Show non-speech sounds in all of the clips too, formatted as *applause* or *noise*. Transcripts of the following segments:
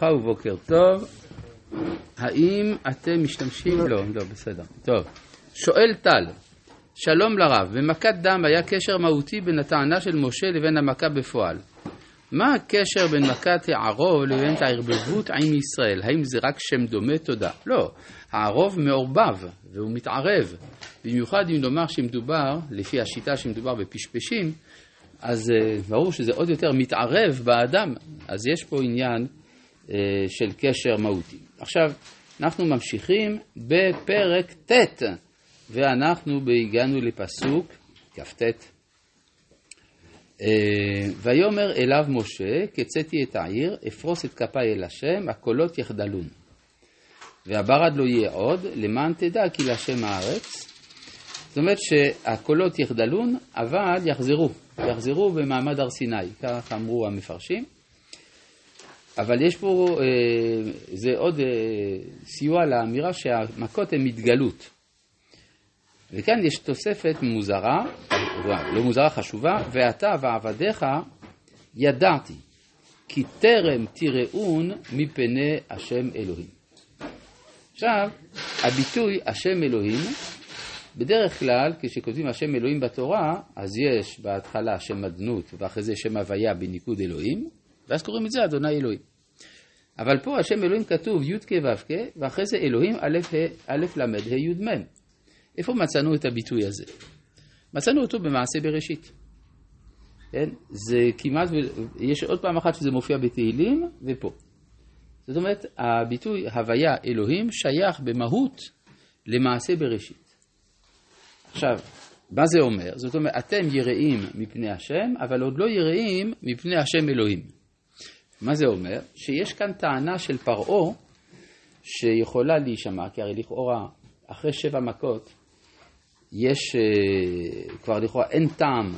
ברכה ובוקר טוב. האם אתם משתמשים? לא, לא, בסדר. טוב. שואל טל, שלום לרב, במכת דם היה קשר מהותי בין הטענה של משה לבין המכה בפועל. מה הקשר בין מכת הערוב לבין הערבבות עם ישראל? האם זה רק שם דומה? תודה. לא, הערוב מעורבב והוא מתערב. במיוחד אם נאמר שמדובר, לפי השיטה שמדובר בפשפשים, אז uh, ברור שזה עוד יותר מתערב באדם, אז יש פה עניין של קשר מהותי. עכשיו, אנחנו ממשיכים בפרק ט', ואנחנו הגענו לפסוק כ"ט. Uh, ויאמר אליו משה, קצאתי את העיר, אפרוס את כפיי אל השם, הקולות יחדלון. והברד לא יהיה עוד, למען תדע כי להשם הארץ. זאת אומרת שהקולות יחדלון, אבל יחזרו. יחזרו במעמד הר סיני, כך אמרו המפרשים. אבל יש פה, אה, זה עוד אה, סיוע לאמירה שהמכות הן מתגלות. וכאן יש תוספת מוזרה, לא מוזרה, חשובה, ואתה ועבדיך ידעתי, כי טרם תראון מפני השם אלוהים. עכשיו, הביטוי השם אלוהים בדרך כלל, כשכותבים השם אלוהים בתורה, אז יש בהתחלה שם אדנות ואחרי זה שם הוויה בניקוד אלוהים, ואז קוראים את זה אדוני אלוהים. אבל פה השם אלוהים כתוב י"ק ו"ק, ואחרי זה אלוהים א' ל' ה' י' מ'. איפה מצאנו את הביטוי הזה? מצאנו אותו במעשה בראשית. כן? זה כמעט, יש עוד פעם אחת שזה מופיע בתהילים ופה. זאת אומרת, הביטוי הוויה אלוהים שייך במהות למעשה בראשית. עכשיו, מה זה אומר? זאת אומרת, אתם יראים מפני השם, אבל עוד לא יראים מפני השם אלוהים. מה זה אומר? שיש כאן טענה של פרעה שיכולה להישמע, כי הרי לכאורה, אחרי שבע מכות, יש, אה, כבר לכאורה אין טעם.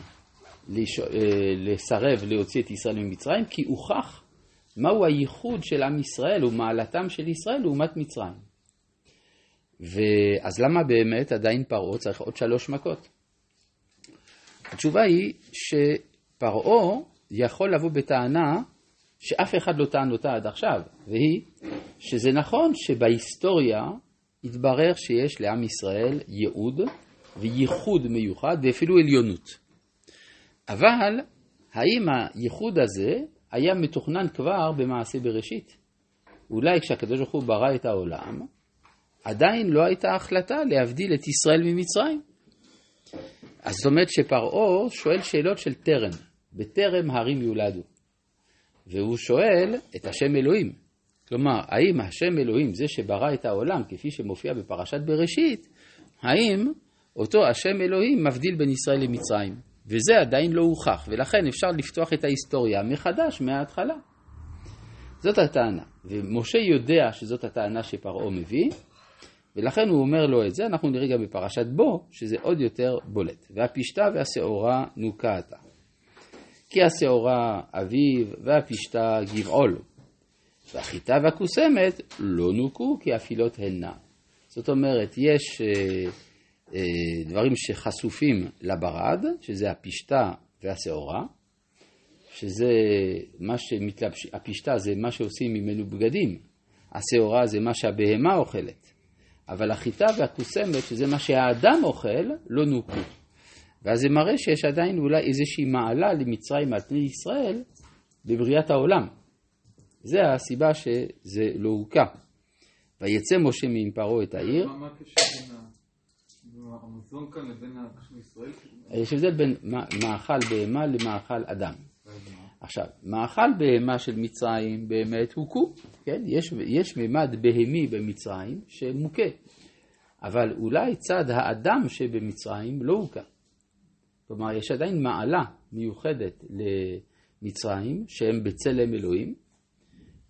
אה, לסרב להוציא את ישראל ממצרים, כי הוכח מהו הייחוד של עם ישראל ומעלתם של ישראל לעומת מצרים. ואז למה באמת עדיין פרעה צריך עוד שלוש מכות? התשובה היא שפרעה יכול לבוא בטענה שאף אחד לא טען אותה עד עכשיו, והיא שזה נכון שבהיסטוריה התברר שיש לעם ישראל ייעוד וייחוד מיוחד ואפילו עליונות. אבל האם הייחוד הזה היה מתוכנן כבר במעשה בראשית? אולי כשהקדוש ברוך הוא ברא את העולם, עדיין לא הייתה החלטה להבדיל את ישראל ממצרים. אז זאת אומרת שפרעה שואל שאלות של טרם, בטרם הרים יולדו. והוא שואל את השם אלוהים. כלומר, האם השם אלוהים, זה שברא את העולם, כפי שמופיע בפרשת בראשית, האם אותו השם אלוהים מבדיל בין ישראל למצרים? וזה עדיין לא הוכח, ולכן אפשר לפתוח את ההיסטוריה מחדש, מההתחלה. זאת הטענה, ומשה יודע שזאת הטענה שפרעה מביא, ולכן הוא אומר לו את זה, אנחנו נראה גם בפרשת בו, שזה עוד יותר בולט. והפשתה והשעורה נוקעתה. כי השעורה אביב והפשתה גבעול. והחיטה והכוסמת לא נוקו כי הפילות הנה. זאת אומרת, יש אה, אה, דברים שחשופים לברד, שזה הפשתה והשעורה, שזה מה שמתלבש, הפשתה זה מה שעושים ממנו בגדים, השעורה זה מה שהבהמה אוכלת. אבל החיטה והקוסמת, שזה מה שהאדם אוכל, לא נוקו. ואז זה מראה שיש עדיין אולי איזושהי מעלה למצרים על פני ישראל בבריאת העולם. זה הסיבה שזה לא הוקע. ויצא משה מעם פרעה את העיר. מה הקשר בין המזון כאן לבין ישראל? יש הבדל בין מאכל בהמה למאכל אדם. עכשיו, מאכל בהמה של מצרים באמת הוכו, כן? יש, יש מימד בהמי במצרים שמוכה, אבל אולי צד האדם שבמצרים לא הוכה. כלומר, יש עדיין מעלה מיוחדת למצרים שהם בצלם אלוהים,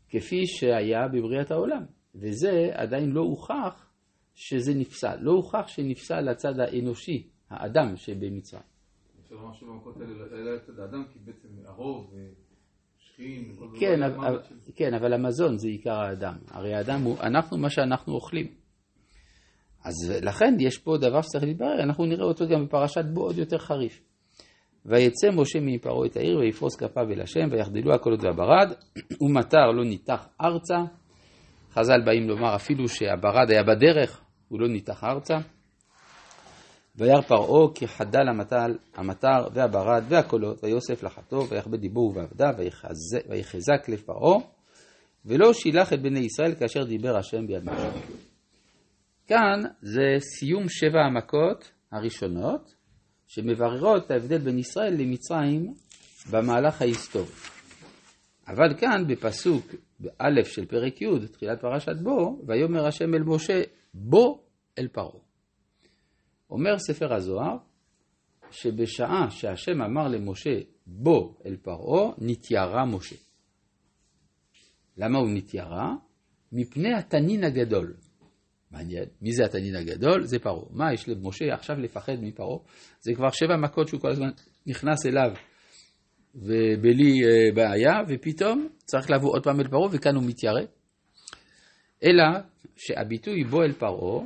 כפי שהיה בבריאת העולם, וזה עדיין לא הוכח שזה נפסל, לא הוכח שנפסל לצד האנושי, האדם שבמצרים. אפשר לומר שבמכות האלה לצד האדם, כי בעצם הרוב, וכל כן, כן, אבל המזון זה עיקר האדם. הרי האדם הוא, אנחנו מה שאנחנו אוכלים. אז לכן יש פה דבר שצריך להתברר, אנחנו נראה אותו גם בפרשת בו עוד יותר חריף. ויצא משה מפרעה את העיר ויפרוס כפיו אל השם ויחדלו הקולות והברד *clears throat* ומטר לא ניתח ארצה. חז"ל באים לומר אפילו שהברד היה בדרך הוא לא ניתח ארצה. וירא פרעה כי חדל המטל, המטר והברד והקולות ויוסף לחתו ויחבא דיבו ובעבדיו ויחזק לב פרעה ולא שילח את בני ישראל כאשר דיבר השם ביד משה. כאן זה סיום שבע המכות הראשונות שמבררות את ההבדל בין ישראל למצרים במהלך ההיסטורי. אבל כאן בפסוק באלף של פרק י', תחילת פרשת בו, ויאמר השם אל משה, בוא אל פרעה. אומר ספר הזוהר, שבשעה שהשם אמר למשה, בוא אל פרעה, נתיירה משה. למה הוא נתיירה? מפני התנין הגדול. מעניין, מי זה התנין הגדול? זה פרעה. מה יש למשה עכשיו לפחד מפרעה? זה כבר שבע מכות שהוא כל הזמן נכנס אליו ובלי אה, בעיה, ופתאום צריך לבוא עוד פעם אל פרעה, וכאן הוא מתיירא. אלא שהביטוי בוא אל פרעה,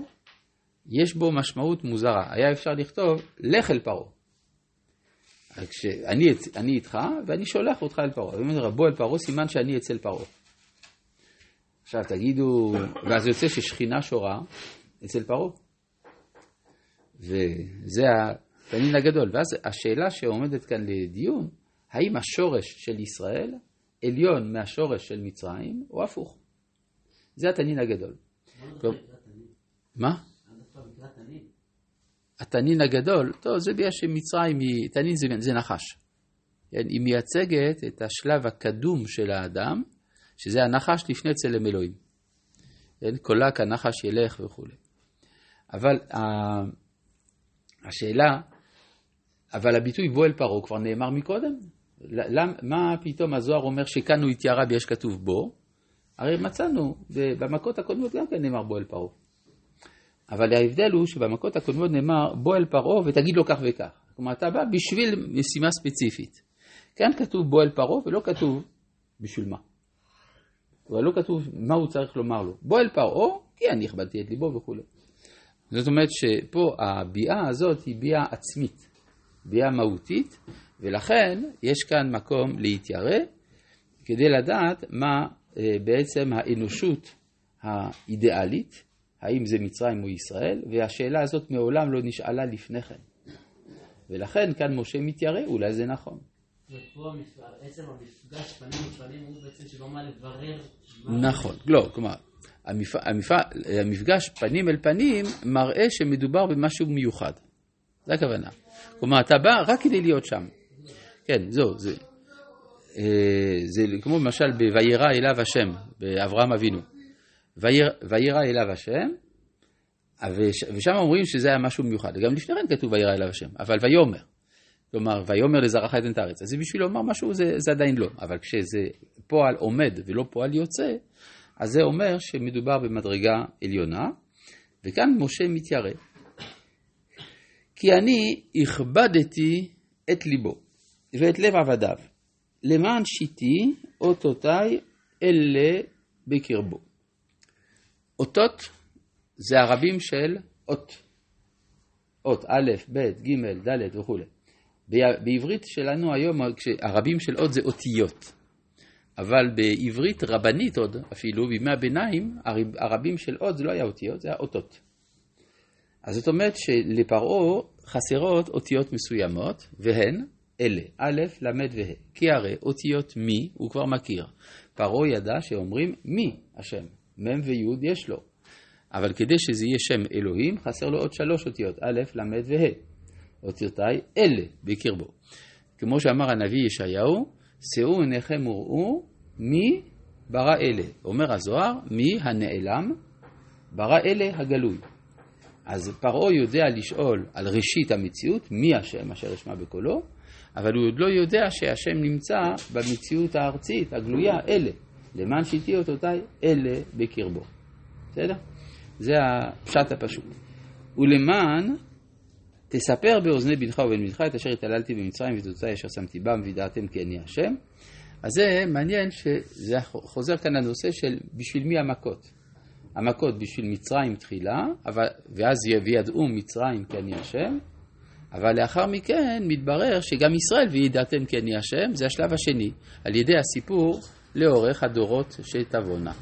יש בו משמעות מוזרה. היה אפשר לכתוב, לך אל פרעה. כשאני אני איתך, ואני שולח אותך אל פרעה. ואומר לך, בוא אל פרעה, סימן שאני אצל פרעה. עכשיו תגידו, ואז יוצא ששכינה שורה אצל פרעה. וזה התנין הגדול. ואז השאלה שעומדת כאן לדיון, האם השורש של ישראל עליון מהשורש של מצרים, או הפוך? זה התנין הגדול. מה? התנין הגדול, טוב, זה בגלל שמצרים היא, תנין זה, זה נחש. כן, היא מייצגת את השלב הקדום של האדם, שזה הנחש לפני צלם אלוהים. כן, קולק הנחש ילך וכולי. אבל השאלה, אבל הביטוי בוא אל פרעה כבר נאמר מקודם. למ, מה פתאום הזוהר אומר שכאן הוא התיירה ויש כתוב בו? הרי מצאנו, במכות הקודמות גם כן נאמר בוא אל פרעה. אבל ההבדל הוא שבמכות הקודמות נאמר בוא אל פרעה ותגיד לו כך וכך. כלומר, אתה בא בשביל משימה ספציפית. כאן כתוב בוא אל פרעה ולא כתוב בשביל מה. אבל לא כתוב מה הוא צריך לומר לו. בוא אל פרעה, כי אני הכבדתי את ליבו וכולי. זאת אומרת שפה הביאה הזאת היא ביאה עצמית, ביאה מהותית, ולכן יש כאן מקום להתיירא כדי לדעת מה אה, בעצם האנושות האידיאלית, האם זה מצרים או ישראל, והשאלה הזאת מעולם לא נשאלה לפני כן. ולכן כאן משה מתיירא, אולי זה נכון. פנים הוא. נכון, לא, כלומר, המפגש פנים אל פנים מראה שמדובר במשהו מיוחד. זה הכוונה. כלומר, אתה בא רק כדי להיות שם. כן, זהו, זה. אה, זה כמו למשל ב"וירא אליו השם", באברהם אבינו. וירא אליו השם, ושם אומרים שזה היה משהו מיוחד. גם לפני כן כתוב וירא אליו השם, אבל ויאמר. כלומר, ויאמר לזרעך אתן את הארץ. אז בשביל לומר משהו, זה, זה עדיין לא. אבל כשזה פועל עומד ולא פועל יוצא, אז זה אומר שמדובר במדרגה עליונה, וכאן משה מתיירא. כי אני הכבדתי את ליבו ואת לב עבדיו, למען שיטי אותותיי אלה בקרבו. אותות זה הרבים של אות. אות א', ב', ג', ד' וכולי. בעברית שלנו היום הרבים של אות זה אותיות. אבל בעברית רבנית עוד, אפילו בימי הביניים, הרבים של אות זה לא היה אותיות, זה היה אותות. אז זאת אומרת שלפרעה חסרות אותיות מסוימות, והן אלה, א', ל' וה'. כי הרי אותיות מי הוא כבר מכיר. פרעה ידע שאומרים מי השם, מ' וי' יש לו. אבל כדי שזה יהיה שם אלוהים, חסר לו עוד שלוש אותיות, א', ל' וה'. אותיותיי אלה בקרבו. כמו שאמר הנביא ישעיהו, שאו עיניכם וראו מי ברא אלה. אומר הזוהר, מי הנעלם ברא אלה הגלוי. אז פרעה יודע לשאול על ראשית המציאות, מי השם אשר אשמע בקולו, אבל הוא עוד לא יודע שהשם נמצא במציאות הארצית, הגלויה, אלה. למען שיטי אותותיי, אלה בקרבו. בסדר? זה הפשט הפשוט. ולמען תספר באוזני בנך ובן בנך את אשר התעללתי במצרים ותוצאי אשר שמתי בם וידעתם כי אני השם. אז זה מעניין שזה חוזר כאן לנושא של בשביל מי המכות. המכות בשביל מצרים תחילה, אבל, ואז וידעו מצרים כי אני השם, אבל לאחר מכן מתברר שגם ישראל וידעתם כן היא השם, זה השלב השני, על ידי הסיפור לאורך הדורות שתבואנה.